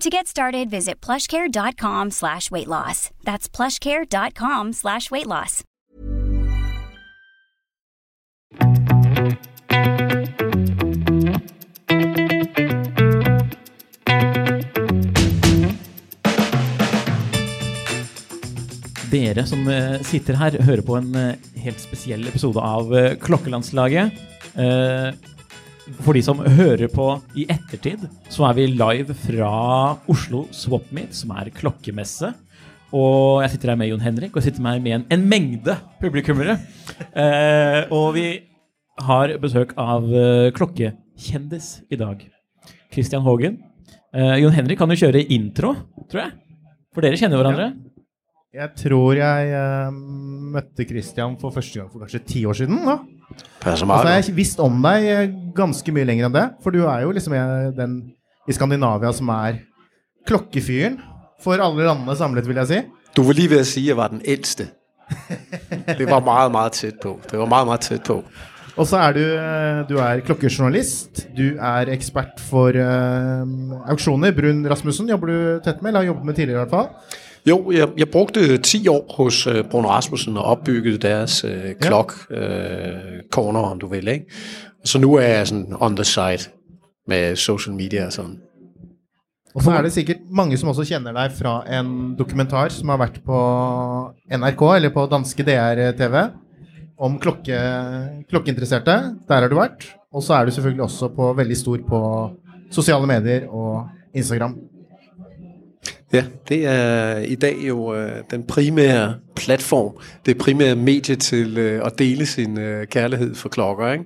To get started, visit plushcare.com slash weight loss. That's plushcare.com slash weight loss. Dere som eh, sitter her, hører på en eh, helt spesiell episode av eh, Klokkelandslaget. For de som hører på i ettertid, så er vi live fra Oslo Swapmeet, som er klokkemesse. Og jeg sitter her med Jon Henrik, og jeg sitter her med en, en mengde publikummere. Eh, og vi har besøk av eh, klokkekjendis i dag. Christian Haagen. Eh, Jon Henrik kan jo kjøre intro, tror jeg. For dere kjenner hverandre. Jeg tror jeg eh, møtte Christian for første gang for kanskje ti år siden. da. Passer Altså, meget jeg har visst om deg eh, ganske mye lenger enn det. For du er jo liksom eh, den i Skandinavia som er klokkefyren for alle landene samlet, vil jeg si. Du var lige ved at sige, at jeg var den ældste. Det var meget, meget tæt på. Det var meget, meget tæt på. Og så er du, eh, du er klokkejournalist. Du er ekspert for eh, auksjoner. Brun Rasmussen jobber du tett med, eller har jobbet med tidligere i hvert fall. Jo, jeg, jeg brugte 10 år hos øh, Brun Rasmussen og opbyggede deres øh, klok øh, corner, om du vil. Ikke? Så nu er jeg sådan on the side med social media og sådan. Og så er det sikkert mange som også kjenner deg fra en dokumentar som har vært på NRK, eller på danske DR-TV, om klokke, klokkeinteresserte. Der har du vært. Og så er du selvfølgelig også på, veldig stor på sosiale medier og Instagram. Ja, det er i dag jo øh, den primære platform, det primære medie til øh, at dele sin øh, kærlighed for klokker. Ikke?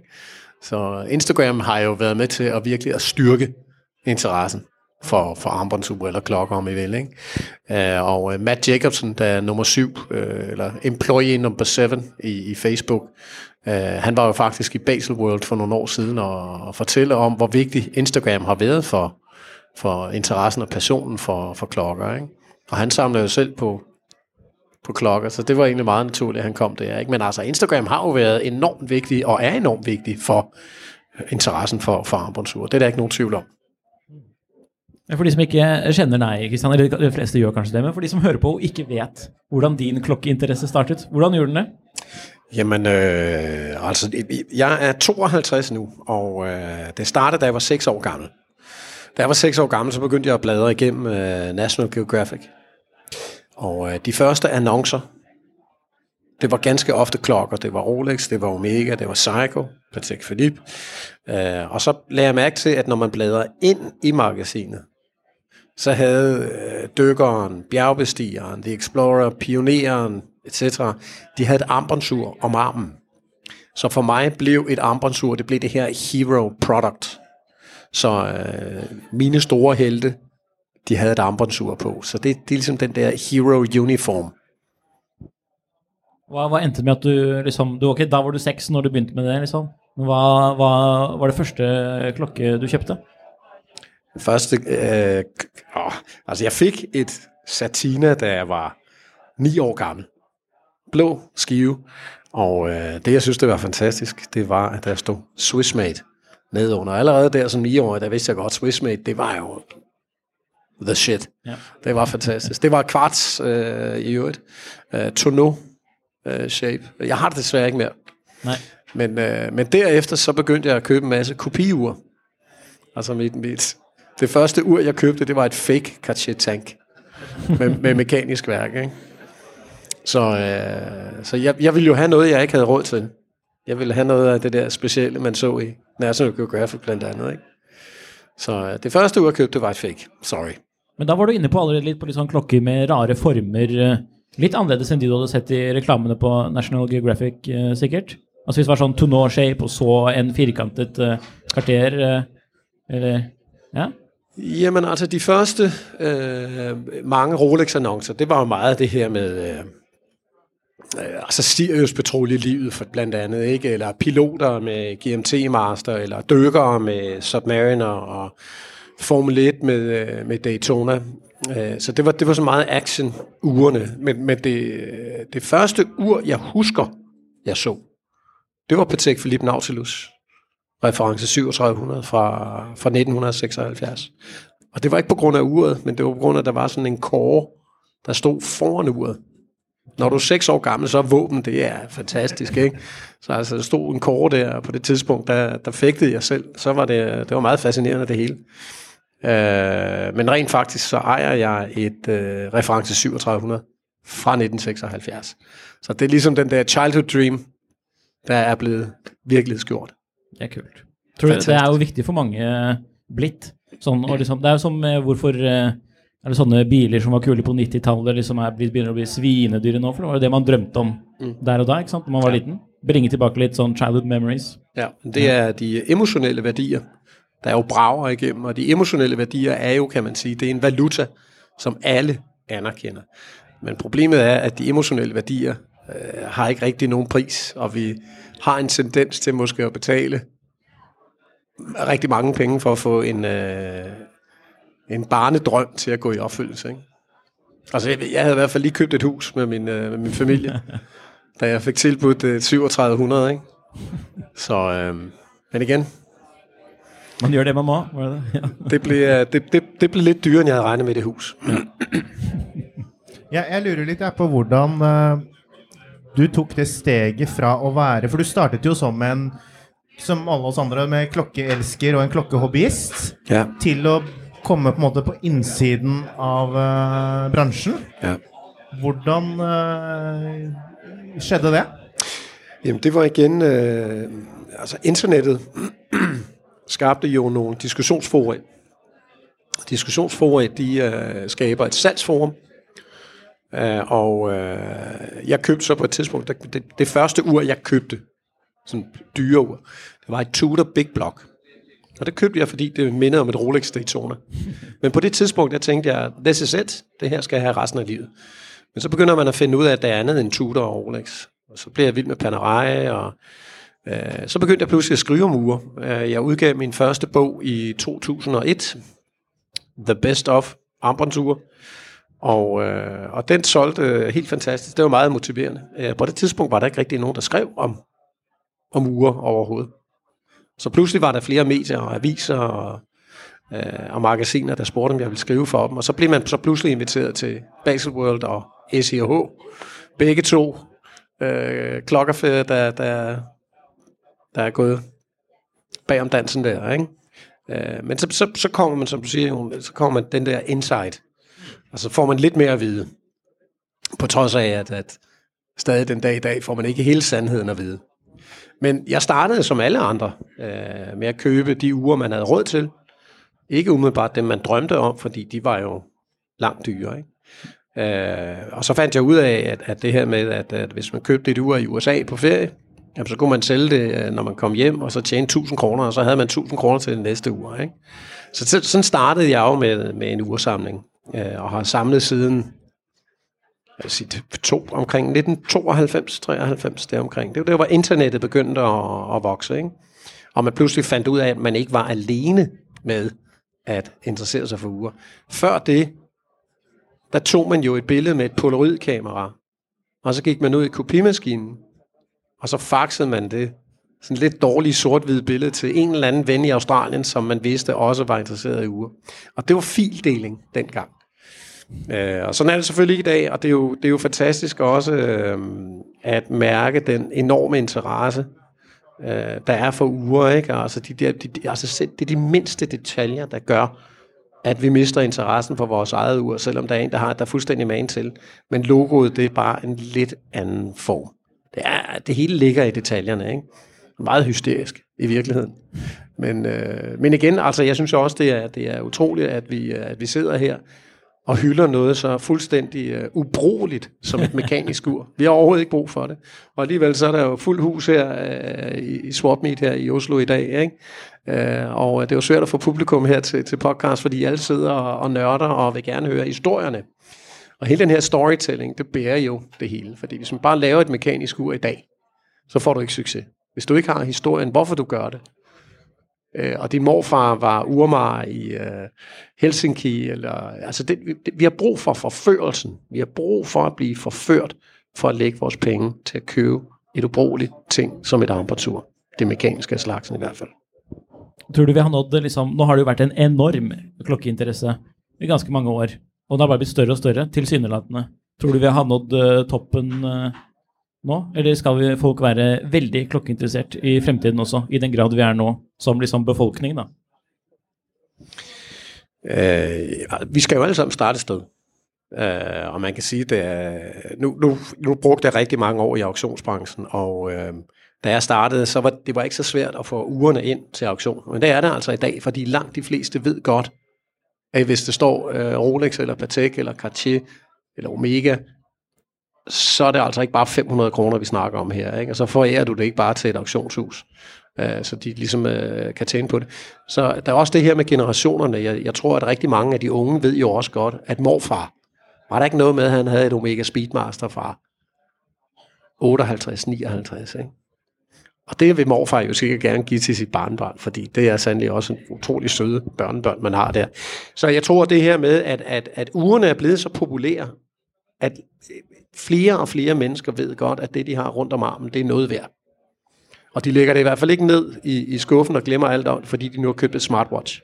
Så Instagram har jo været med til at virkelig at styrke interessen for, for armbåndsure eller klokker, om I vil. Ikke? Øh, og øh, Matt Jacobsen, der er nummer syv, øh, eller employee number 7 i, i Facebook, øh, han var jo faktisk i Basel World for nogle år siden og, og fortælle om, hvor vigtig Instagram har været for, for interessen og passionen for, for klokker. Ikke? Og han samler jo selv på, på klokker, så det var egentlig meget naturligt, at han kom der. Ikke? Men altså, Instagram har jo været enormt vigtig, og er enormt vigtig for interessen for, for armbåndsure. Det er der ikke nogen tvivl om. For de som ikke kjenner deg, Kristian, eller de fleste gjør kanskje det, men for de som hører på og ikke vet hvordan din klokkeinteresse startet, hvordan gjorde den det? Jamen, øh, altså, jeg er 52 nu, og øh, det startede, da jeg var 6 år gammel. Da jeg var seks år gammel, så begyndte jeg at bladre igennem øh, National Geographic. Og øh, de første annoncer, det var ganske ofte klokker. Det var Rolex, det var Omega, det var Seiko, Patek Philippe. Øh, og så lagde jeg mærke til, at når man bladrede ind i magasinet, så havde øh, dykkeren, bjergbestigeren, The Explorer, pioneren, etc., de havde et armbåndsur om armen. Så for mig blev et armbåndsur, det blev det her hero product. Så øh, mine store helte, de havde et armbåndsur på. Så det, det er ligesom den der hero uniform. Hva, hva endte med at du liksom du, ok, Da var du seks når du begynte med det, liksom. Men hva, hva var det første klokke du kjøpte? Første, øh, åh, altså jeg fik et Satina, da jeg var 9 år gammel. Blå skive. Og øh, det, jeg synes, det var fantastisk, det var, at der stod Swissmade nedenunder. Allerede der som 9-årig, der vidste jeg godt, Swissmade, det var jo the shit. Ja. Det var fantastisk. Det var kvarts øh, i øvrigt. Øh, tonneau øh, shape. Jeg har det desværre ikke mere. Nej. Men, øh, men derefter så begyndte jeg at købe en masse kopiure. Altså mit, mit, det første ur, jeg købte, det var et fake Cartier Tank. med, med mekanisk værk, ikke? Så, øh, så jeg, jeg ville jo have noget, jeg ikke havde råd til. Jeg ville have noget af det der specielle, man så i National Geographic blandt andet. Ikke? Så øh, det første ur, jeg købte, var et fake. Sorry. Men da var du inne på allerede litt på litt sånn klokker med rare former. eh, Litt annerledes enn de du hadde sett i reklamene på National Geographic, eh, sikkert. Altså hvis det var sånn tonneau shape, og så en firkantet karter, eh, eller Ja? Jamen altså, de første øh, mange Rolex-annoncer, det var jo meget det her med... Øh, øh, Øh, altså Sirius Petroleum-livet for blandt andet, ikke? Eller piloter med GMT Master, eller dykkere med Submariner, og Formel 1 med, øh, med Daytona. Øh, så det var, det var så meget action urene. Men, men det, det første ur, jeg husker, jeg så, det var Patek Philippe Nautilus reference 3700 fra, fra 1976. Og det var ikke på grund af uret, men det var på grund af, at der var sådan en kåre, der stod foran uret. Når du er seks år gammel, så er våben, det er fantastisk, ikke? Så altså, der stod en kåre der, og på det tidspunkt, der, der fægtede jeg selv. Så var det, det var meget fascinerende, det hele. Øh, men rent faktisk, så ejer jeg et øh, reference 3700 fra 1976. Så det er ligesom den der childhood dream, der er blevet virkelighedsgjort. Det er kult. Tror du, det er jo viktig for mange eh, blitt. Sånn, og liksom, det er jo som eh, hvorfor eh, er det sånne biler som var kule på 90-tallet, liksom er begynner å bli svinedyre nå? For det var jo det man drømte om der og da, ikke sant, når man var liten. Bringe tilbake litt sånn childhood memories. Ja, det er de emotionelle værdier, der jo brager igennem, og de emotionelle værdier er jo, kan man sige, det er en valuta, som alle anerkender. Men problemet er, at de emotionelle værdier øh, har ikke rigtig nogen pris, og vi har en tendens til måske at betale rigtig mange penge for at få en, øh, en barnedrøm til at gå i opfyldelse. Ikke? Altså, jeg, jeg havde i hvert fald lige købt et hus med min, øh, med min familie, da jeg fik tilbudt øh, 3700, ikke? Så, øh, men igen, Man gjør det man må. Det det? Ja. det blev, øh, det, det, det blev lidt dyrere, end jeg havde regnet med det hus. Ja, jeg lurer jeg, på hvordan eh, du tok det steget fra å være For du startet jo som en som alle oss andre med klokkeelsker og en klokkehobbyist, Ja, til å komme på en måte på innsiden av eh, bransjen. ja. Hvordan eh, skjedde det? Jamen det var igen, øh, altså internettet skabte jo nogle diskussionsfora. Diskussionsfora, de skaber et salgsforum, og jeg købte så på et tidspunkt, det, det første ur, jeg købte, sådan dyre ur, det var et Tudor Big Block. Og det købte jeg, fordi det mindede om et Rolex Daytona. Men på det tidspunkt, der tænkte jeg, this is it, det her skal jeg have resten af livet. Men så begynder man at finde ud af, at der er andet end Tudor og Rolex. Og så blev jeg vild med Panerai, og øh, så begyndte jeg pludselig at skrive om uger. Øh, jeg udgav min første bog i 2001, The Best of armbåndsure. Og, øh, og den solgte øh, helt fantastisk. Det var meget motiverende. Øh, på det tidspunkt var der ikke rigtig nogen, der skrev om, om uger overhovedet. Så pludselig var der flere medier og aviser og, øh, og magasiner, der spurgte, om jeg ville skrive for dem. Og så blev man så pludselig inviteret til Baselworld og SIH. Begge to øh, klokkerfædre, der, der, der er gået bag om dansen der. Ikke? Øh, men så, så, så kommer man, som du siger, så kommer man den der insight. Og så får man lidt mere at vide. På trods af, at, at stadig den dag i dag får man ikke hele sandheden at vide. Men jeg startede som alle andre øh, med at købe de uger, man havde råd til. Ikke umiddelbart dem, man drømte om, fordi de var jo langt dyre. Ikke? Øh, og så fandt jeg ud af, at, at det her med, at, at hvis man købte et ur i USA på ferie, jamen, så kunne man sælge det, øh, når man kom hjem, og så tjene 1000 kroner, og så havde man 1000 kroner til den næste uge. Ikke? Så så- sådan startede jeg jo med, med en ursamling, øh, og har samlet siden jeg sige, to, omkring 1992-93, der omkring. Det var der, hvor internettet begyndte at, at vokse. Ikke? Og man pludselig fandt ud af, at man ikke var alene med at interessere sig for uger. Før det, der tog man jo et billede med et polaroidkamera, og så gik man ud i kopimaskinen, og så faxede man det sådan lidt dårligt sort-hvid billede til en eller anden ven i Australien, som man vidste også var interesseret i uger. Og det var fildeling dengang. Øh, og sådan er det selvfølgelig ikke i dag, og det er jo, det er jo fantastisk også øh, at mærke den enorme interesse, øh, der er for uger. Ikke? Altså, de der, de, de, altså selv, det er de mindste detaljer, der gør, at vi mister interessen for vores eget ur, selvom der er en, der har der er fuldstændig magen til. Men logoet, det er bare en lidt anden form. Det, er, det hele ligger i detaljerne, ikke? Meget hysterisk i virkeligheden. Men, øh, men igen, altså jeg synes også, det er, det er utroligt, at vi, at vi sidder her og hylder noget så fuldstændig uh, ubrugeligt som et mekanisk ur. Vi har overhovedet ikke brug for det. Og alligevel så er der jo fuld hus her uh, i, i Swapmeet her i Oslo i dag. Ikke? Uh, og det er jo svært at få publikum her til, til podcast, fordi alle sidder og, og nørder og vil gerne høre historierne. Og hele den her storytelling, det bærer jo det hele. Fordi hvis man bare laver et mekanisk ur i dag, så får du ikke succes. Hvis du ikke har historien, hvorfor du gør det, Øh, og din morfar var urmar i øh, Helsinki. Eller, altså det, vi, det, vi har brug for forførelsen. Vi har brug for at blive forført for at lægge vores penge til at købe et ubrugeligt ting som et armbåndsur. Det mekaniske slagsen i hvert fald. Tror du vi har nået, liksom, nå har det jo vært en enorm klokkeinteresse i ganske mange år, og den har bare blitt større og større, tilsynelatende. Tror du vi har nådd uh, toppen uh, nå, eller skal vi, folk være veldig klokkeinteressert i fremtiden også, i den grad vi er nå, som liksom befolkning, da? Uh, vi skal jo alle sammen starte et sted. Uh, og man kan sige, at nu, nu, nu brugte jeg rigtig mange år i auktionsbranchen, og uh, da jeg startede, så var det var ikke så svært at få ugerne ind til auktion. Men det er det altså i dag, fordi langt de fleste ved godt, at hvis det står uh, Rolex eller Patek eller Cartier eller Omega, så er det altså ikke bare 500 kroner, vi snakker om her. Ikke? Og så forærer du det ikke bare til et auktionshus, øh, så de ligesom øh, kan tjene på det. Så der er også det her med generationerne. Jeg, jeg tror, at rigtig mange af de unge ved jo også godt, at morfar, var der ikke noget med, at han havde et Omega Speedmaster fra 58-59, ikke? Og det vil morfar jo sikkert gerne give til sit barnbarn, fordi det er sandelig også en utrolig søde børnebørn, man har der. Så jeg tror det her med, at, at, at ugerne er blevet så populære, at flere og flere mennesker ved godt, at det, de har rundt om armen, det er noget værd. Og de lægger det i hvert fald ikke ned i, i skuffen og glemmer alt om fordi de nu har købt et smartwatch.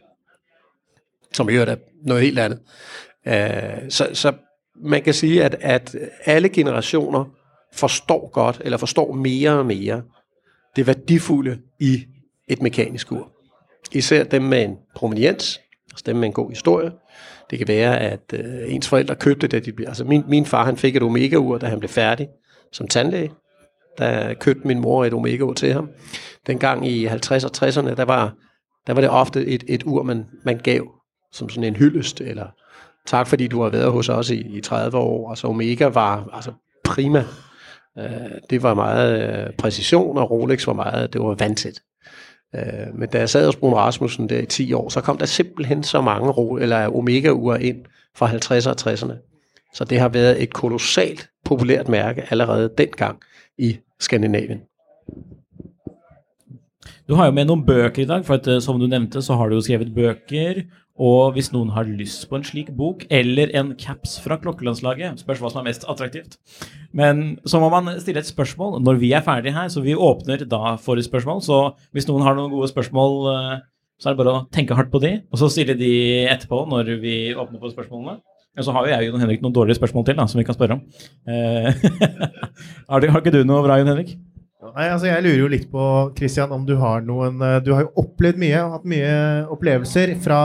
Som jo er noget helt andet. Øh, så, så man kan sige, at, at alle generationer forstår godt, eller forstår mere og mere, det værdifulde i et mekanisk ur. Især dem med en prominens, altså dem med en god historie, det kan være, at øh, ens forældre købte det. De, altså min, min far han fik et Omega-ur, da han blev færdig som tandlæge. Der købte min mor et Omega-ur til ham. Dengang i 50'erne og 60'erne, der var, der var det ofte et, et ur, man, man gav som sådan en hyldest, eller tak fordi du har været hos os i, i 30 år. Altså Omega var altså prima. Øh, det var meget øh, præcision, og Rolex var meget, det var vandtæt. Øh, men da jeg sad hos Brun Rasmussen der i 10 år, så kom der simpelthen så mange ro, eller omega-ure ind fra 50'erne og 60'erne. Så det har været et kolossalt populært mærke allerede dengang i Skandinavien. Du har jo med nogle bøker i dag, for at, eh, som du nævnte, så har du jo skrevet bøker, og hvis noen har lyst på en slik bok, eller en caps fra klokkelandslaget, spørs hva som er mest attraktivt. Men så må man stille et spørsmål når vi er ferdige her, så vi åpner da for spørsmål. Så hvis noen har noen gode spørsmål, eh, så er det bare å tenke hardt på de, og så stille de etterpå når vi åpner for spørsmålene. Men så har jo jeg og Jon Henrik noen dårlige spørsmål til da, som vi kan spørre om. Eh, har, har ikke du noe bra, Jon Henrik? Nei, altså Jeg lurer jo litt på Christian, om du har noen eh, Du har jo opplevd mye, hatt mye opplevelser fra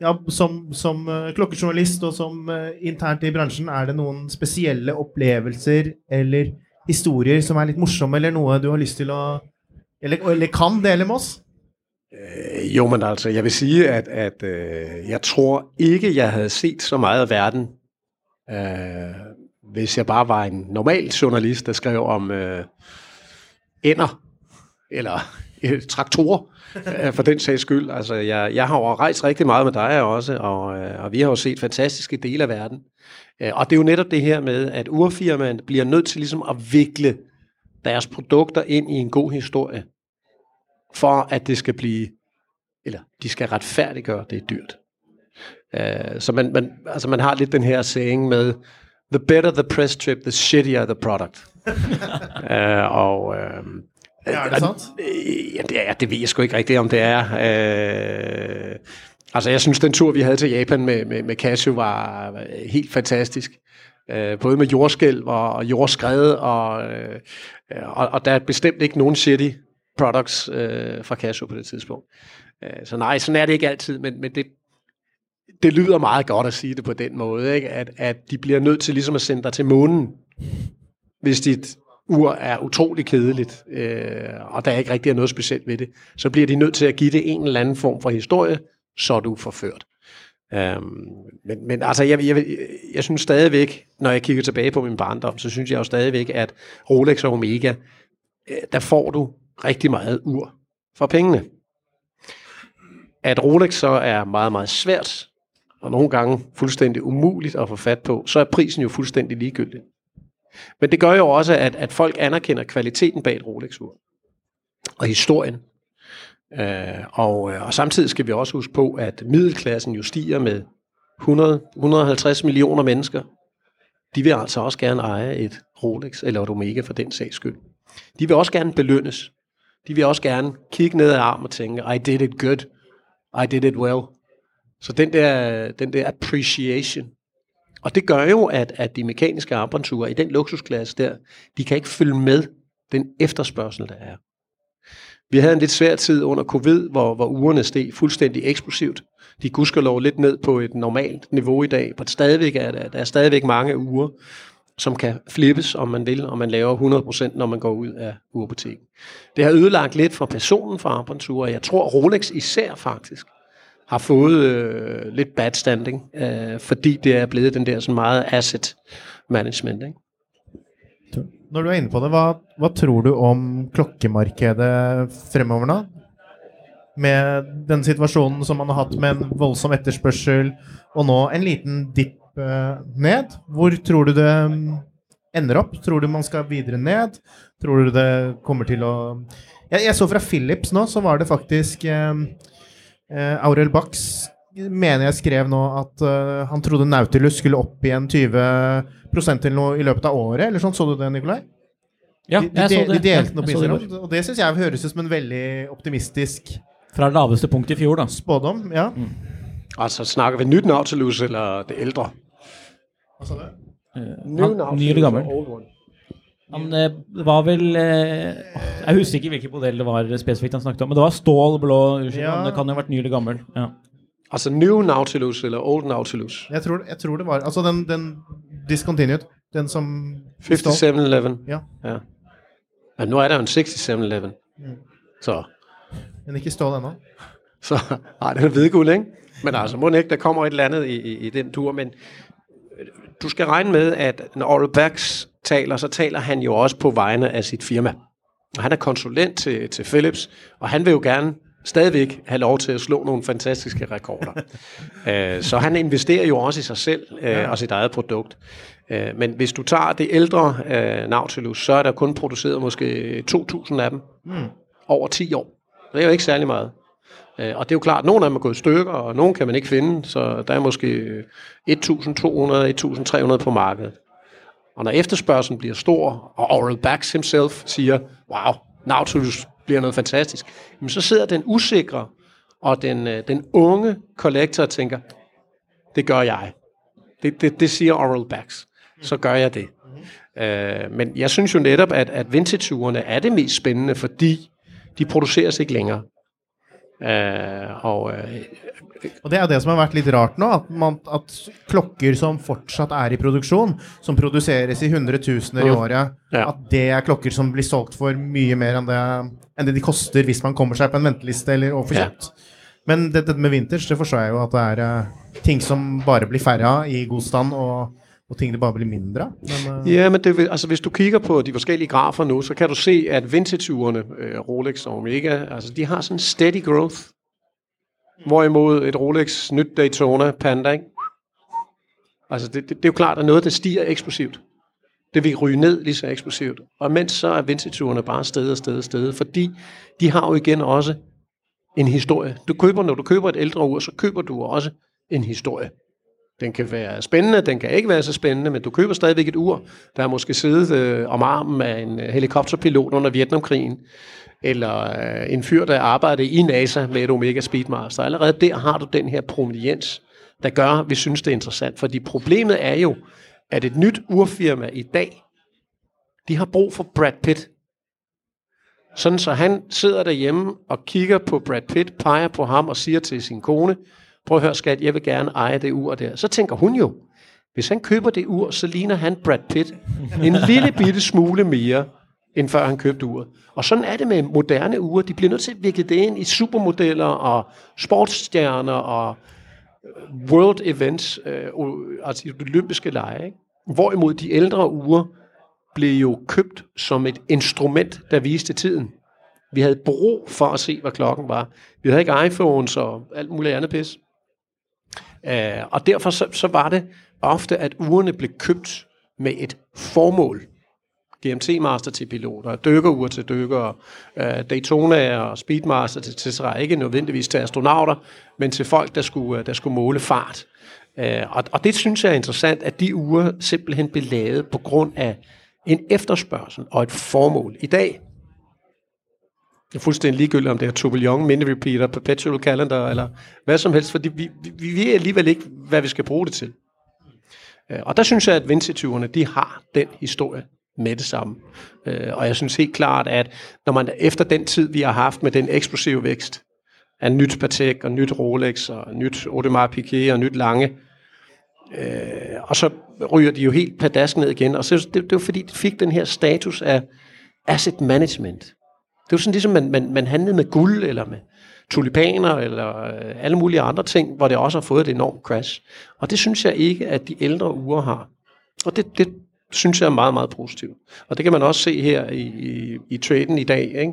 ja, som, som eh, klokkejournalist og som eh, internt i bransjen. Er det noen spesielle opplevelser eller historier som er litt morsomme, eller noe du har lyst til å Eller, eller kan dele med oss? Øh, jo, men altså, jeg vil sige, at, at øh, jeg tror ikke, jeg havde set så meget af verden, øh, hvis jeg bare var en normal journalist, der skrev om øh, ender, eller øh, traktorer, øh, for den sags skyld. Altså, jeg, jeg har jo rejst rigtig meget med dig også, og, øh, og vi har jo set fantastiske dele af verden. Øh, og det er jo netop det her med, at urfirmaen bliver nødt til ligesom at vikle deres produkter ind i en god historie, for at det skal blive, eller de skal retfærdiggøre, det er dyrt. Øh, så man, man, altså man har lidt den her saying med, the better the press trip, the shittier the product. uh, og uh, Ja, er det sandt? Ja, det, er, det ved jeg sgu ikke rigtigt, om det er. Øh, altså, jeg synes, den tur, vi havde til Japan med, med, med Casio, var helt fantastisk. Øh, både med jordskælv og, og jordskred, og, øh, og, og der er bestemt ikke nogen shitty products øh, fra Casio på det tidspunkt. Øh, så nej, sådan er det ikke altid, men, men det, det lyder meget godt at sige det på den måde, ikke? At, at de bliver nødt til ligesom at sende dig til månen, hvis dit ur er utrolig kedeligt, øh, og der ikke rigtig er noget specielt ved det, så bliver de nødt til at give det en eller anden form for historie, så er du forført. Øhm, men, men altså, jeg, jeg, jeg synes stadigvæk, når jeg kigger tilbage på min barndom, så synes jeg jo stadigvæk, at Rolex og Omega, øh, der får du rigtig meget ur for pengene. At Rolex så er meget, meget svært, og nogle gange fuldstændig umuligt at få fat på, så er prisen jo fuldstændig ligegyldig. Men det gør jo også, at, at folk anerkender kvaliteten bag et Rolex-ur. Og historien. Øh, og, øh, og samtidig skal vi også huske på, at middelklassen jo stiger med 100-150 millioner mennesker. De vil altså også gerne eje et Rolex eller et Omega for den sags skyld. De vil også gerne belønnes. De vil også gerne kigge ned ad armen og tænke, I did it good. I did it well. Så den der, den der appreciation, og det gør jo, at, at de mekaniske armbåndsuger i den luksusklasse der, de kan ikke følge med den efterspørgsel, der er. Vi havde en lidt svær tid under covid, hvor, hvor ugerne steg fuldstændig eksplosivt. De lov lidt ned på et normalt niveau i dag, men stadigvæk er der, der er stadigvæk mange uger, som kan flippes, om man vil, og man laver 100%, når man går ud af urbutikken. Det har ødelagt lidt for personen for armbåndsure, og jeg tror Rolex især faktisk har fået øh, lidt bad standing, øh, fordi det er blevet den der sådan meget asset management. Ikke? Når du er inne på det, hvad, hvad tror du om klokkemarkedet fremover nå? Med den situationen, som man har haft med en voldsom efterspørgsel, og nå en liten dip øh, ned. Hvor tror du det mm, ender op? Tror du man skal videre ned? Tror du det kommer til at... Jeg, jeg så fra Philips nå, så var det faktisk... Øh, Uh, Aurel Bax mener jeg skrev nå at uh, han trodde Nautilus skulle opp igjen 20 eller noe i løpet av året. Eller sånn, Så du det, Nikolai? Ja, de, de, jeg så det. De delte noe ja, det og det syns jeg høres ut som en veldig optimistisk Fra laveste punkt i fjor, da. Spådom, ja. Mm. Altså, snakker vi nytt Nautilus eller det eldre? Hva sa du? Uh, ny eller gammel? Han eh, var vel eh, Jeg husker ikke hvilken modell det var spesifikt han snakket om, men det var stål blå. Unnskyld, ja. Det kan jo ha vært ny eller gammel. Ja. Altså New Nautilus eller Old Nautilus? Jeg tror, jeg tror det var Altså den, den discontinued. Den som 5711. Ja. ja. Men nå er det jo en 6711. Mm. Så. Men ikke stål ennå. Så, nej, den er hvidguld, ikke? Men altså, må ikke, der kommer et eller andet i, i, i den tur, men du skal regne med, at når Oral Bax taler, så taler han jo også på vegne af sit firma. Og han er konsulent til, til Philips, og han vil jo gerne stadigvæk have lov til at slå nogle fantastiske rekorder. uh, så han investerer jo også i sig selv uh, ja. og sit eget produkt. Uh, men hvis du tager det ældre uh, Nautilus, så er der kun produceret måske 2.000 af dem mm. over 10 år. Det er jo ikke særlig meget. Øh, og det er jo klart, at nogle af dem er gået i stykker, og nogle kan man ikke finde, så der er måske 1.200-1.300 på markedet. Og når efterspørgselen bliver stor, og Oral Bax himself siger, wow, Nautilus bliver noget fantastisk, jamen så sidder den usikre og den, øh, den unge kollektor og tænker, det gør jeg. Det, det, det siger Oral Bax. Så gør jeg det. Mm-hmm. Øh, men jeg synes jo netop, at, at vintage er det mest spændende, fordi de produceres ikke længere. Eh, og, øh, og det er det som har vært litt rart nå, at, man, at, klokker som fortsatt er i produksjon, som produseres i hundretusener i mm. året, ja. at det er klokker som blir solgt for mye mer enn det, enn det de koster hvis man kommer seg på en venteliste eller får kjøpt. Ja. Men dette med vintage, det forstår jeg jo at det er uh, ting som bare blir færre av i god stand. og og tingene bare bliver mindre. Men, uh... Ja, men det, altså, hvis du kigger på de forskellige grafer nu, så kan du se, at vintage-urene, uh, Rolex og Omega, altså, de har sådan steady growth. Mm. Hvorimod et Rolex nyt Daytona Panda, ikke? Altså, det, det, det er jo klart, at noget, der stiger eksplosivt. Det vil ryge ned lige så eksplosivt. Og mens så er vintage bare sted og sted og sted, fordi de har jo igen også en historie. Du køber, når du køber et ældre ur, så køber du også en historie. Den kan være spændende, den kan ikke være så spændende, men du køber stadigvæk et ur, der er måske siddet øh, om armen af en øh, helikopterpilot under Vietnamkrigen, eller øh, en fyr, der arbejder i NASA med et Omega Speedmaster. Allerede der har du den her prominens, der gør, at vi synes, det er interessant. Fordi problemet er jo, at et nyt urfirma i dag, de har brug for Brad Pitt. Sådan så han sidder derhjemme og kigger på Brad Pitt, peger på ham og siger til sin kone, prøv at høre skat, jeg vil gerne eje det ur der. Så tænker hun jo, hvis han køber det ur, så ligner han Brad Pitt en lille bitte smule mere, end før han købte uret. Og sådan er det med moderne ure. De bliver nødt til at vikle det ind i supermodeller og sportsstjerner og øh, world events, øh, altså de olympiske lege. Ikke? Hvorimod de ældre ure blev jo købt som et instrument, der viste tiden. Vi havde brug for at se, hvad klokken var. Vi havde ikke iPhones og alt muligt andet pis. Øh, og derfor så, så var det ofte, at ugerne blev købt med et formål. GMT-master til piloter, dykkerure til dykkere, øh, Daytona og Speedmaster til, Tesla, ikke nødvendigvis til astronauter, men til folk, der skulle, øh, der skulle måle fart. Øh, og, og det synes jeg er interessant, at de uger simpelthen blev lavet på grund af en efterspørgsel og et formål. I dag det er fuldstændig ligegyldigt, om det er Tourbillon, mini repeater, perpetual calendar, eller hvad som helst, fordi vi, vi, vi ved alligevel ikke, hvad vi skal bruge det til. Øh, og der synes jeg, at vintage de har den historie med det samme. Øh, og jeg synes helt klart, at når man efter den tid, vi har haft med den eksplosive vækst af nyt Patek og nyt Rolex og nyt Audemars Piguet og nyt Lange, øh, og så ryger de jo helt padask ned igen. Og så det, det var fordi, de fik den her status af asset management. Det var sådan ligesom, man, man, man handlede med guld, eller med tulipaner, eller øh, alle mulige andre ting, hvor det også har fået et enormt crash. Og det synes jeg ikke, at de ældre uger har. Og det, det synes jeg er meget, meget positivt. Og det kan man også se her i, i, i traden i dag. Ikke?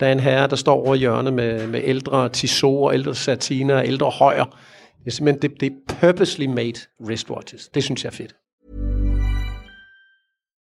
Der er en herre, der står over hjørnet med, med ældre Tissot, ældre Satina, ældre højer. Det er simpelthen det, det er purposely made wristwatches. Det synes jeg er fedt.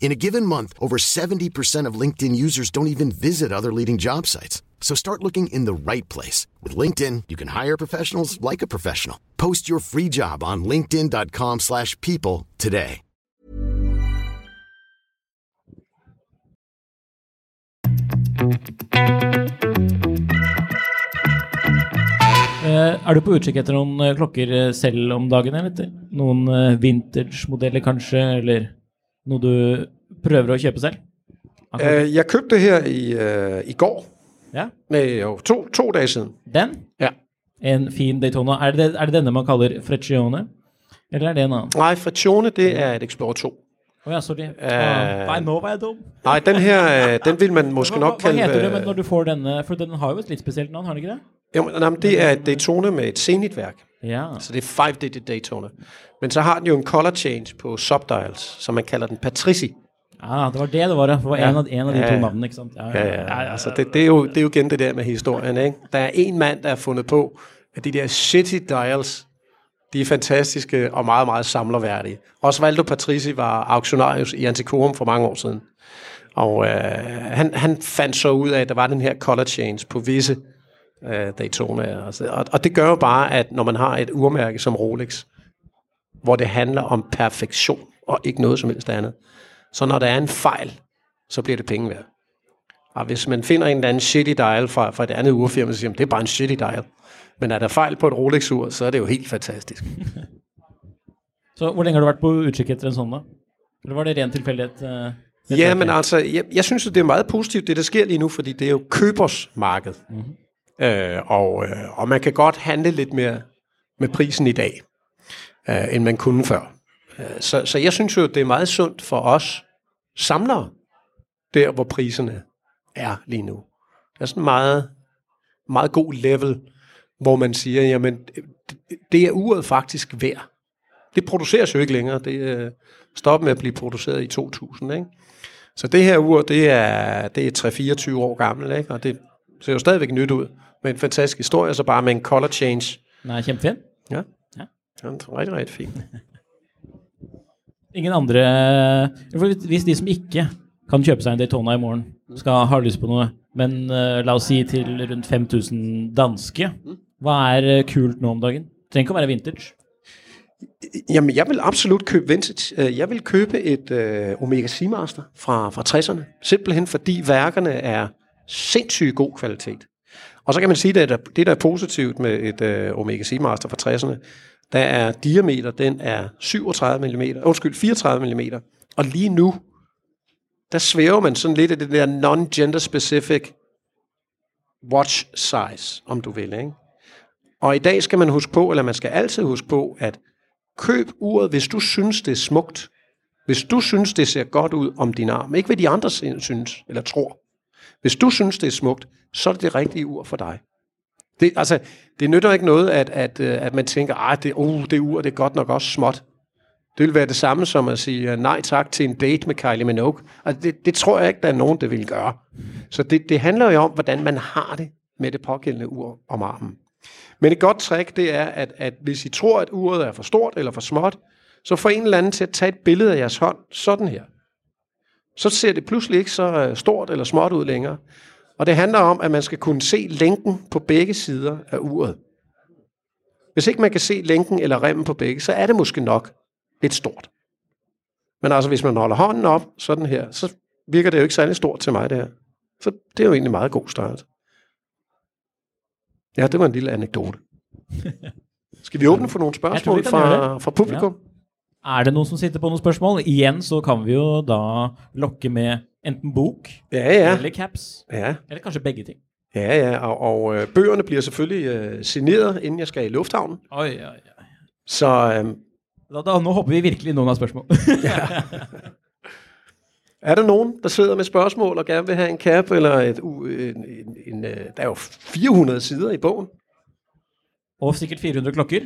In a given month, over 70% of LinkedIn users don't even visit other leading job sites. So start looking in the right place. With LinkedIn, you can hire professionals like a professional. Post your free job on linkedin.com slash people today. Uh, er du på utkikk etter noen uh, klokker eh, selv om dagen? Eller? Noen vintage-modeller kanskje, eller noe du prøver å kjøpe selv? Uh, jeg købte her i, uh, i går. Ja. Med jo to, to dage siden. Den? Ja. En fin Daytona. Er det, er det denne man kaller Freccione? Eller er det en annen? Nej, Freccione, det er et Explorer 2. Å oh, ja, sorry. Uh, Nei, nå var jeg dum. Nej, den her, den vil man måske hva, nok hva kalde... heter det når du får denne? For den har jo et litt spesielt navn, har den ikke det? Jo, nej, det er et Daytona med et Zenit-værk. Ja. Så det er 5-digit Daytona. Men så har den jo en color change på subdials, som man kalder den Patrici. Ah, det var det det var, det. Var en, av, en av de Ja, to ja. navnene, ikke sant? Ja, ja, ja. Altså, det, det, er jo, det er jo igen det der med historien, ikke? Der er en mand, der har fundet på, at de der shitty dials, de er fantastiske og meget, meget samlerværdige. Osvaldo Patrici var auktionarius i Antiquorum for mange år siden. Og øh, han, han fandt så ud af, at der var den her color change på visse øh, Daytona. Altså, og, og det gør jo bare, at når man har et urmærke som Rolex, hvor det handler om perfektion og ikke noget som helst andet, så når der er en fejl, så bliver det penge værd. Og hvis man finder en eller anden shitty dial fra, fra et andet urfirma, så siger man, det er bare en shitty dial. Men er der fejl på et Rolex-ur, så er det jo helt fantastisk. Så hvor lenge har du vært på utkikk etter en sånn, da? Eller var det ren tilfeldighet? eh, det Ja, men altså, jeg, jeg synes, at det er meget positivt, det der sker lige nu, fordi det er jo købers marked. Mm-hmm. Øh, og, øh, og man kan godt handle lidt mere med prisen i dag, øh, end man kunne før. Øh, så, så jeg synes jo, det er meget sundt for os samlere, der hvor priserne er lige nu. Det er sådan en meget, meget god level, hvor man siger, jamen, det, er uret faktisk værd. Det produceres jo ikke længere. Det øh, stopper med at blive produceret i 2000, ikke? Så det her ur, det er, det er 3-24 år gammel, ikke? og det, Ser jo stadigvæk nyt ud. Med en fantastisk historie, så bare med en color change. Er kjempefin. Ja. Ja. Er rigtig, rigtig fin. Ingen andre Hvis de som ikke kan kjøpe seg en Daytona i morgen, skal ha lyst på noe, men eh, la oss si til rundt 5000 danske, hva er eh, kult nå om dagen? Trenger ikke å være vintage. Jamen, jeg vil absolut købe vintage. Øh, Jeg vil købe et øh, Omega Seamaster fra, fra 60'erne. Simpelthen fordi værkerne er sindssygt god kvalitet. Og så kan man sige, at det, der er positivt med et øh, Omega Seamaster fra 60'erne, der er diameter, den er 37 mm, undskyld, 34 mm. Og lige nu, der svæver man sådan lidt af det der non-gender specific watch size, om du vil. Ikke? Og i dag skal man huske på, eller man skal altid huske på, at køb uret, hvis du synes, det er smukt. Hvis du synes, det ser godt ud om din arm. Ikke hvad de andre synes eller tror. Hvis du synes, det er smukt, så er det det rigtige ur for dig. Det, altså, det nytter ikke noget, at, at, øh, at man tænker, at det, uh, det ur det er godt nok også småt. Det vil være det samme som at sige øh, nej tak til en date med Kylie Minogue. Altså, det, det tror jeg ikke, der er nogen, der vil gøre. Så det, det handler jo om, hvordan man har det med det pågældende ur om armen. Men et godt trick, det er, at, at hvis I tror, at uret er for stort eller for småt, så få en eller anden til at tage et billede af jeres hånd, sådan her. Så ser det pludselig ikke så øh, stort eller småt ud længere. Og det handler om, at man skal kunne se lænken på begge sider af uret. Hvis ikke man kan se lænken eller remmen på begge, så er det måske nok lidt stort. Men altså, hvis man holder hånden op, sådan her, så virker det jo ikke særlig stort til mig, det her. Så det er jo egentlig meget god start. Ja, det var en lille anekdote. Skal vi åbne for nogle spørgsmål fra, fra publikum? Er det noen som sitter på noen spørsmål? Igjen så kan vi jo da lokke med enten bok Ja, ja. eller caps. Ja, Eller kanskje begge ting. ja, ja. Og, og øh, bøgerne bliver selvfølgelig øh, signeret, inden jeg skal i lufthavnen. Oi, oi, oi. Så øh, Da, da, nå hopper vi virkelig noen av spørsmål. er der nogen, der sidder med spørgsmål og gerne vil have en cap, eller et, en, en, en, øh, der er jo 400 sider i bogen. Og sikkert 400 klokker.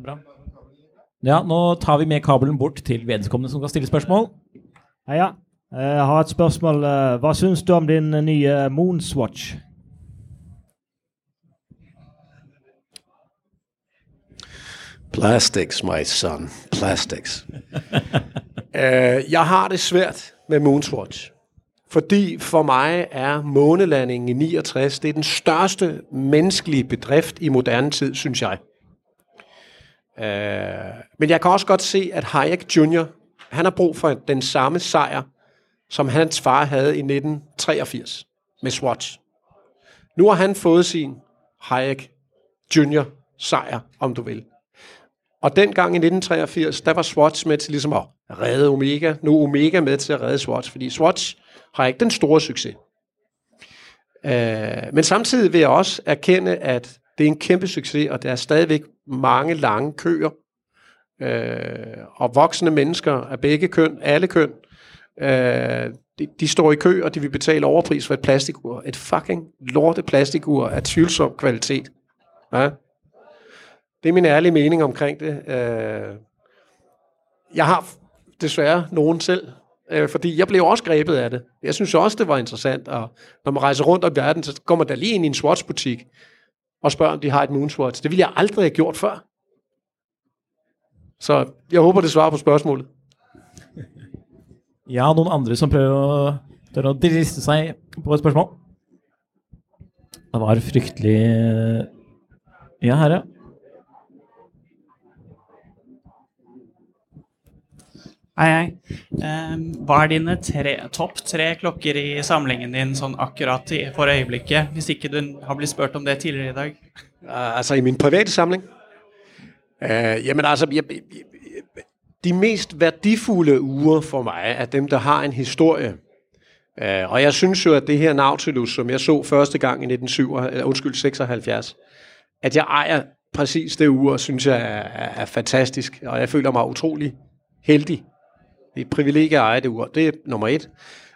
Det er bra. Ja, nå tar vi med kabelen bort til vedkommende som kan stille spørsmål. Heia. Eh, Jeg har et spørsmål. Eh, Hva syns du om din nye Moonswatch? Plastics, my son. Plastics. uh, jeg har det svært med Moonswatch. Fordi for mig er månelandingen i 69, det er den største menneskelige bedrift i moderne tid, synes jeg. Øh, men jeg kan også godt se, at Hayek Jr., han har brug for den samme sejr, som hans far havde i 1983 med Swatch. Nu har han fået sin Hayek Jr. sejr, om du vil. Og dengang i 1983, der var Swatch med til ligesom at redde Omega. Nu er Omega med til at redde Swatch, fordi Swatch har ikke den store succes. Øh, men samtidig vil jeg også erkende, at det er en kæmpe succes, og der er stadigvæk mange lange køer. Øh, og voksne mennesker af begge køn, alle køn, øh, de, de står i kø, og de vil betale overpris for et plastikur. Et fucking lorte plastikur af tvivlsom kvalitet. Ja? Det er min ærlige mening omkring det. Øh, jeg har desværre nogen selv, øh, fordi jeg blev også grebet af det. Jeg synes også, det var interessant, og når man rejser rundt om i verden, så går man da lige ind i en Swatch-butik og spørger, om de har et Moonswatch. Det ville jeg aldrig have gjort før. Så jeg håber, det svarer på spørgsmålet. Ja, nogle andre som prøver at, tør driste sig på et spørgsmål. Det var frygtelig... Ja, herre. Hei, hei. Ehm, hva er dine tre, topp tre klokker i samlingen din sånn akkurat i, for øyeblikket? Hvis ikke du har blitt spurt om det tidligere i dag. Uh, altså i min private samling? Uh, jamen altså, jeg, jeg, jeg, de mest værdifulde uger for mig er dem, der har en historie. Uh, og jeg synes jo, at det her Nautilus, som jeg så første gang i 1976, eller, undskyld, 76, at jeg ejer præcis det ur, synes jeg er, er, er fantastisk. Og jeg føler mig utrolig heldig. Det er et privilegie at eje det ur. Det er nummer et.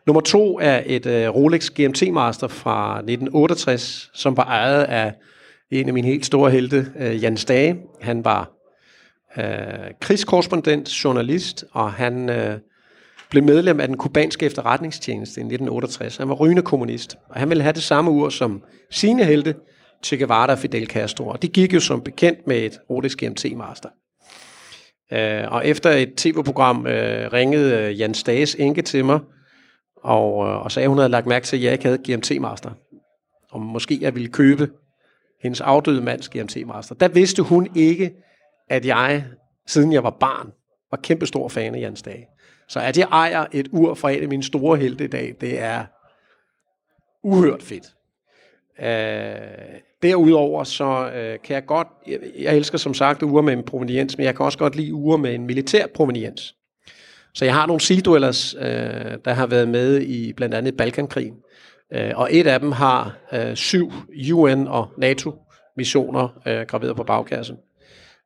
Nummer to er et øh, Rolex GMT Master fra 1968, som var ejet af en af mine helt store helte, øh, Jan Stage. Han var øh, krigskorrespondent, journalist, og han øh, blev medlem af den kubanske efterretningstjeneste i 1968. Han var rygende kommunist, og han ville have det samme ur som sine helte, Che Guevara og Fidel Castro. Og det gik jo som bekendt med et Rolex GMT-master. Øh, og efter et tv-program øh, ringede øh, Jan Stages enke til mig, og, øh, og sagde, at hun havde lagt mærke til, at jeg ikke havde GMT-master. Og måske jeg ville købe hendes afdøde mands GMT-master. Der vidste hun ikke, at jeg, siden jeg var barn, var kæmpestor fan af Jan Stage. Så at jeg ejer et ur fra en af mine store helte i dag, det er uhørt fedt. Øh, derudover så øh, kan jeg godt, jeg, jeg elsker som sagt uger med en proveniens, men jeg kan også godt lide uger med en militær proveniens. Så jeg har nogle Sea øh, der har været med i blandt andet Balkankrigen. Øh, og et af dem har øh, syv UN- og NATO-missioner øh, graveret på bagkassen.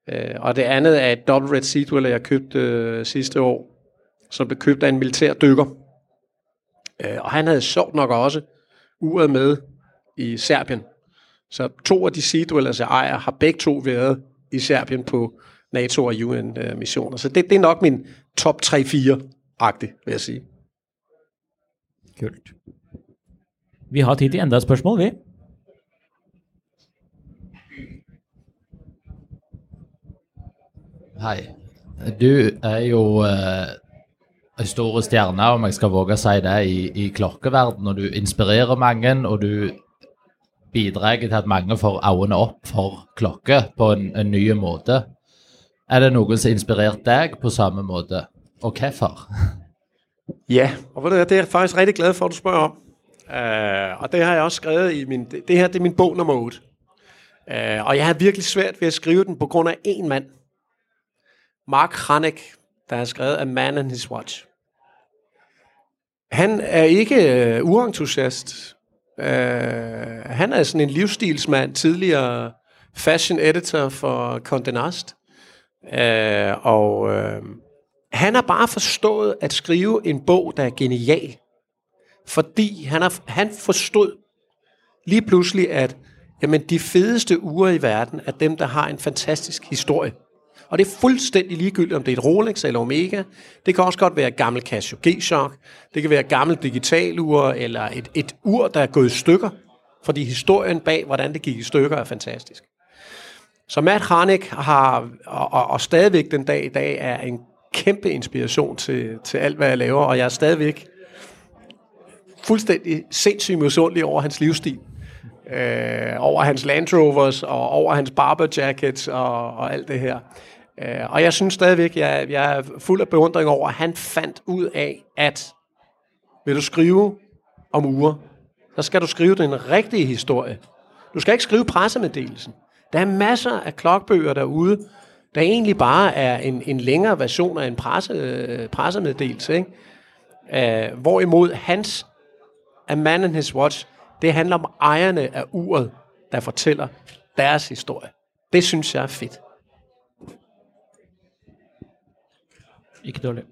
Øh, og det andet er et Double Red Sea jeg købte øh, sidste år, som blev købt af en militær dykker. Øh, og han havde sjovt nok også uret med i Serbien. Så to af de Sea Dwellers, jeg ejer, har begge to været i Serbien på NATO- og UN-missioner. Så det, det er nok min top 3-4-agtig, vil jeg sige. Kult. Vi har tid til enda et spørsmål, vi. Hei. Du er jo eh, en stor stjerne, om jeg skal våge å si det, i, i klokkeverden. Og du inspirerer mange, og du bidrar til at mange får øjnene op for klokke på en, en ny måde. Er det nogen, som inspireret dig på samme måde? og hvorfor? Ja, og ved du det er jeg faktisk rigtig glad for, at du spørger om. Uh, og det har jeg også skrevet i min... Det, her, det er min bog nummer 8. Uh, øh, og jeg har virkelig svært ved at skrive den på grund af en mand. Mark Hanek, der har skrevet A Man and His Watch. Han er ikke uh, uentusiast. Uh, han er sådan en livsstilsmand, tidligere fashion editor for Condé Nast. Øh, og øh, han har bare forstået at skrive en bog, der er genial. Fordi han, har, han forstod lige pludselig, at jamen, de fedeste uger i verden er dem, der har en fantastisk historie. Og det er fuldstændig ligegyldigt, om det er et Rolex eller Omega. Det kan også godt være et gammelt Casio G-Shock. Det kan være et gammelt digitalur, eller et, et ur, der er gået i stykker. Fordi historien bag, hvordan det gik i stykker, er fantastisk. Så Matt Harnik har, og, og, og stadigvæk den dag i dag, er en kæmpe inspiration til, til alt, hvad jeg laver. Og jeg er stadigvæk fuldstændig sindssygt misundelig over hans livsstil. Øh, over hans Land Rovers, og over hans barber jackets, og, og alt det her. Øh, og jeg synes stadigvæk, jeg, jeg er fuld af beundring over, at han fandt ud af, at vil du skrive om uger, så skal du skrive den rigtige historie. Du skal ikke skrive pressemeddelelsen. Der er masser af klokbøger derude, der egentlig bare er en, en længere version af en presse, pressemeddelelse. Ikke? Øh, hvorimod hans A Man and His Watch, det handler om ejerne af uret, der fortæller deres historie. Det synes jeg er fedt. Ikke dårlig.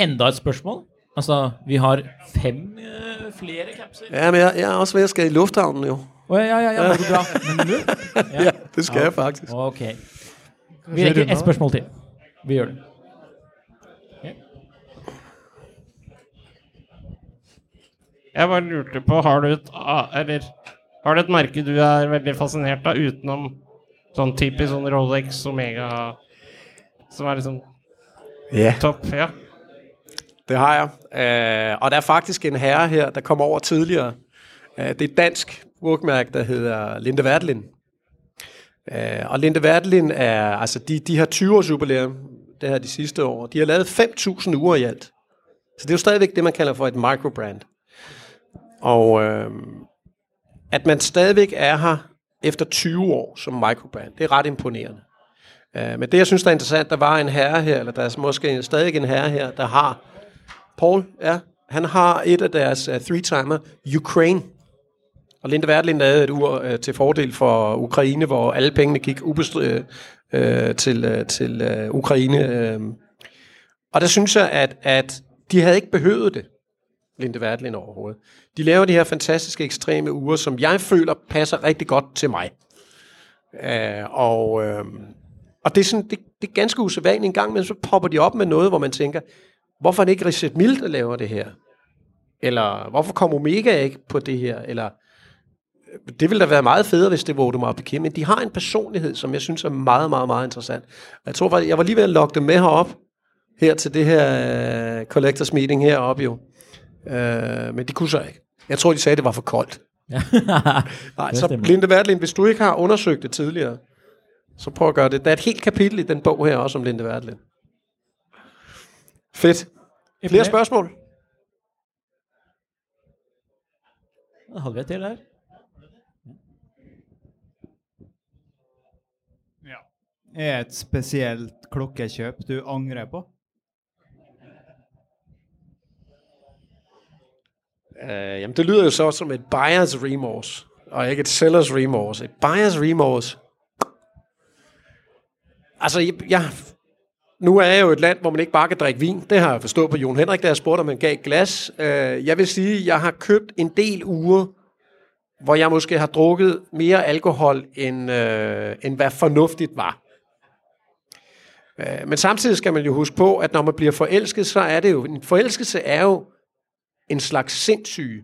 Enda et spørsmål? Altså, vi har fem uh, flere capser. Ja, men jeg, jeg er også ved at skal i lufthavnen jo. Oh, ja, ja, ja, ja, det bra. Men nu? Ja, det skal jeg faktisk. Ok. Vi rekker et spørsmål til. Vi gjør det. Jeg bare lurte på, har du et, ah, eller, har du et merke du er veldig fascinert av, utenom sånn typisk sånn Rolex, Omega, som er liksom Ja, topp? Ja. det har jeg. Øh, og der er faktisk en herre her, der kom over tidligere. Øh, det er et dansk urkmærke, der hedder Linde Werdelin. Øh, og Linde Werdelin er, altså de, de har 20 års jubilæum, det her de sidste år. De har lavet 5.000 uger i alt. Så det er jo stadigvæk det, man kalder for et microbrand. Og øh, at man stadigvæk er her efter 20 år som microbrand, det er ret imponerende. Øh, men det, jeg synes, der er interessant, der var en herre her, eller der er måske stadig en herre her, der har, Paul, ja, han har et af deres uh, three-timer, Ukraine. Og Linda Wertlind lavede et ur uh, til fordel for Ukraine, hvor alle pengene gik ubestri- uh, til, uh, til uh, Ukraine. Uh. Og der synes jeg, at, at de havde ikke behøvet det. Linde Wertlind overhovedet. De laver de her fantastiske ekstreme uger, som jeg føler passer rigtig godt til mig. Uh, og, uh, og det er, sådan, det, det er ganske usædvanligt en gang, men så popper de op med noget, hvor man tænker, hvorfor er det ikke Reset Mil, der laver det her? Eller hvorfor kommer Omega ikke på det her? Eller det ville da være meget federe, hvis det var Audemars Piguet, men de har en personlighed, som jeg synes er meget, meget, meget interessant. Jeg tror faktisk, jeg var lige ved at logge dem med herop, her til det her uh, collectors meeting heroppe jo. Uh, men de kunne så ikke. Jeg tror, de sagde, at det var for koldt. Nej, så Linde Wertlin, hvis du ikke har undersøgt det tidligere, så prøv at gøre det. Der er et helt kapitel i den bog her også om Linde Wertlin. Fedt. Flere spørgsmål? Hadde vi et til der. Er et spesielt klokkekjøp du angrer på? Uh, jamen, det lyder jo så som et buyer's remorse, og ikke et seller's remorse. Et buyer's remorse. Altså, jeg, jeg, nu er jeg jo et land, hvor man ikke bare kan drikke vin. Det har jeg forstået på Jon Henrik, da jeg spurgte, om han gav et glas. Øh, jeg vil sige, at jeg har købt en del uger, hvor jeg måske har drukket mere alkohol, end, øh, end hvad fornuftigt var. Øh, men samtidig skal man jo huske på, at når man bliver forelsket, så er det jo, en forelskelse er jo en slags sindssyge.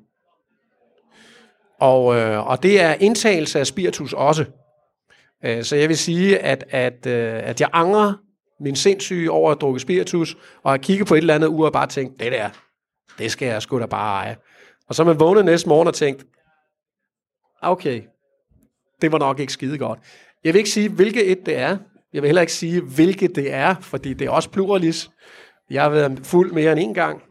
Og, øh, og det er indtagelse af spiritus også. Øh, så jeg vil sige, at, at, øh, at jeg angrer min sindssyge over at drukke spiritus, og at kigge på et eller andet ur og bare tænkt, det der, det skal jeg sgu da bare eje. Og så man vågnet næste morgen og tænkt, okay, det var nok ikke skide godt. Jeg vil ikke sige, hvilket et det er. Jeg vil heller ikke sige, hvilket det er, fordi det er også pluralis. Jeg har været fuld mere end en gang.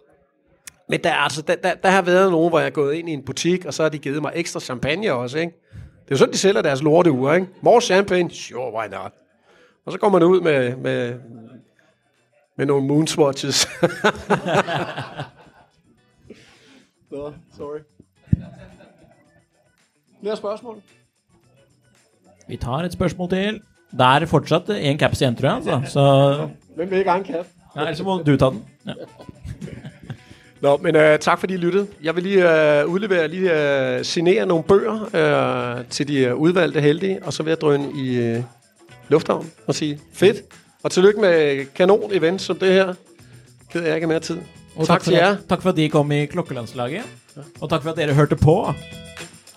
Men der, altså, der, der, der har været nogen, hvor jeg er gået ind i en butik, og så har de givet mig ekstra champagne også, ikke? Det er jo sådan, de sælger deres lorteuger, ikke? More champagne? Sure, why not? Og så går man ud med, med, med nogle moonswatches. Nå, sorry. Flere spørgsmål? Vi tar et spørsmål til. Det er fortsatt en caps igjen, tror jeg. Altså. Så Hvem vil ikke have en ja, ellers så må du ta den. Ja. Nå, men uh, tak fordi I lyttede. Jeg vil lige uh, udlevere, lige uh, signere nogle bøger uh, til de uh, udvalgte heldige, og så vil jeg drøne i uh, lufthavnen og sige fedt. Og tillykke med kanon event som det her. Ked jeg ikke er mere tid. Og tak takk, til jer. at, takk for at de kom i klokkelandslaget. Og takk for at dere hørte på.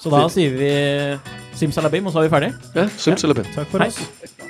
Så da sier vi simsalabim, og så er vi ferdig. Ja, simsalabim. Takk for Hei. oss.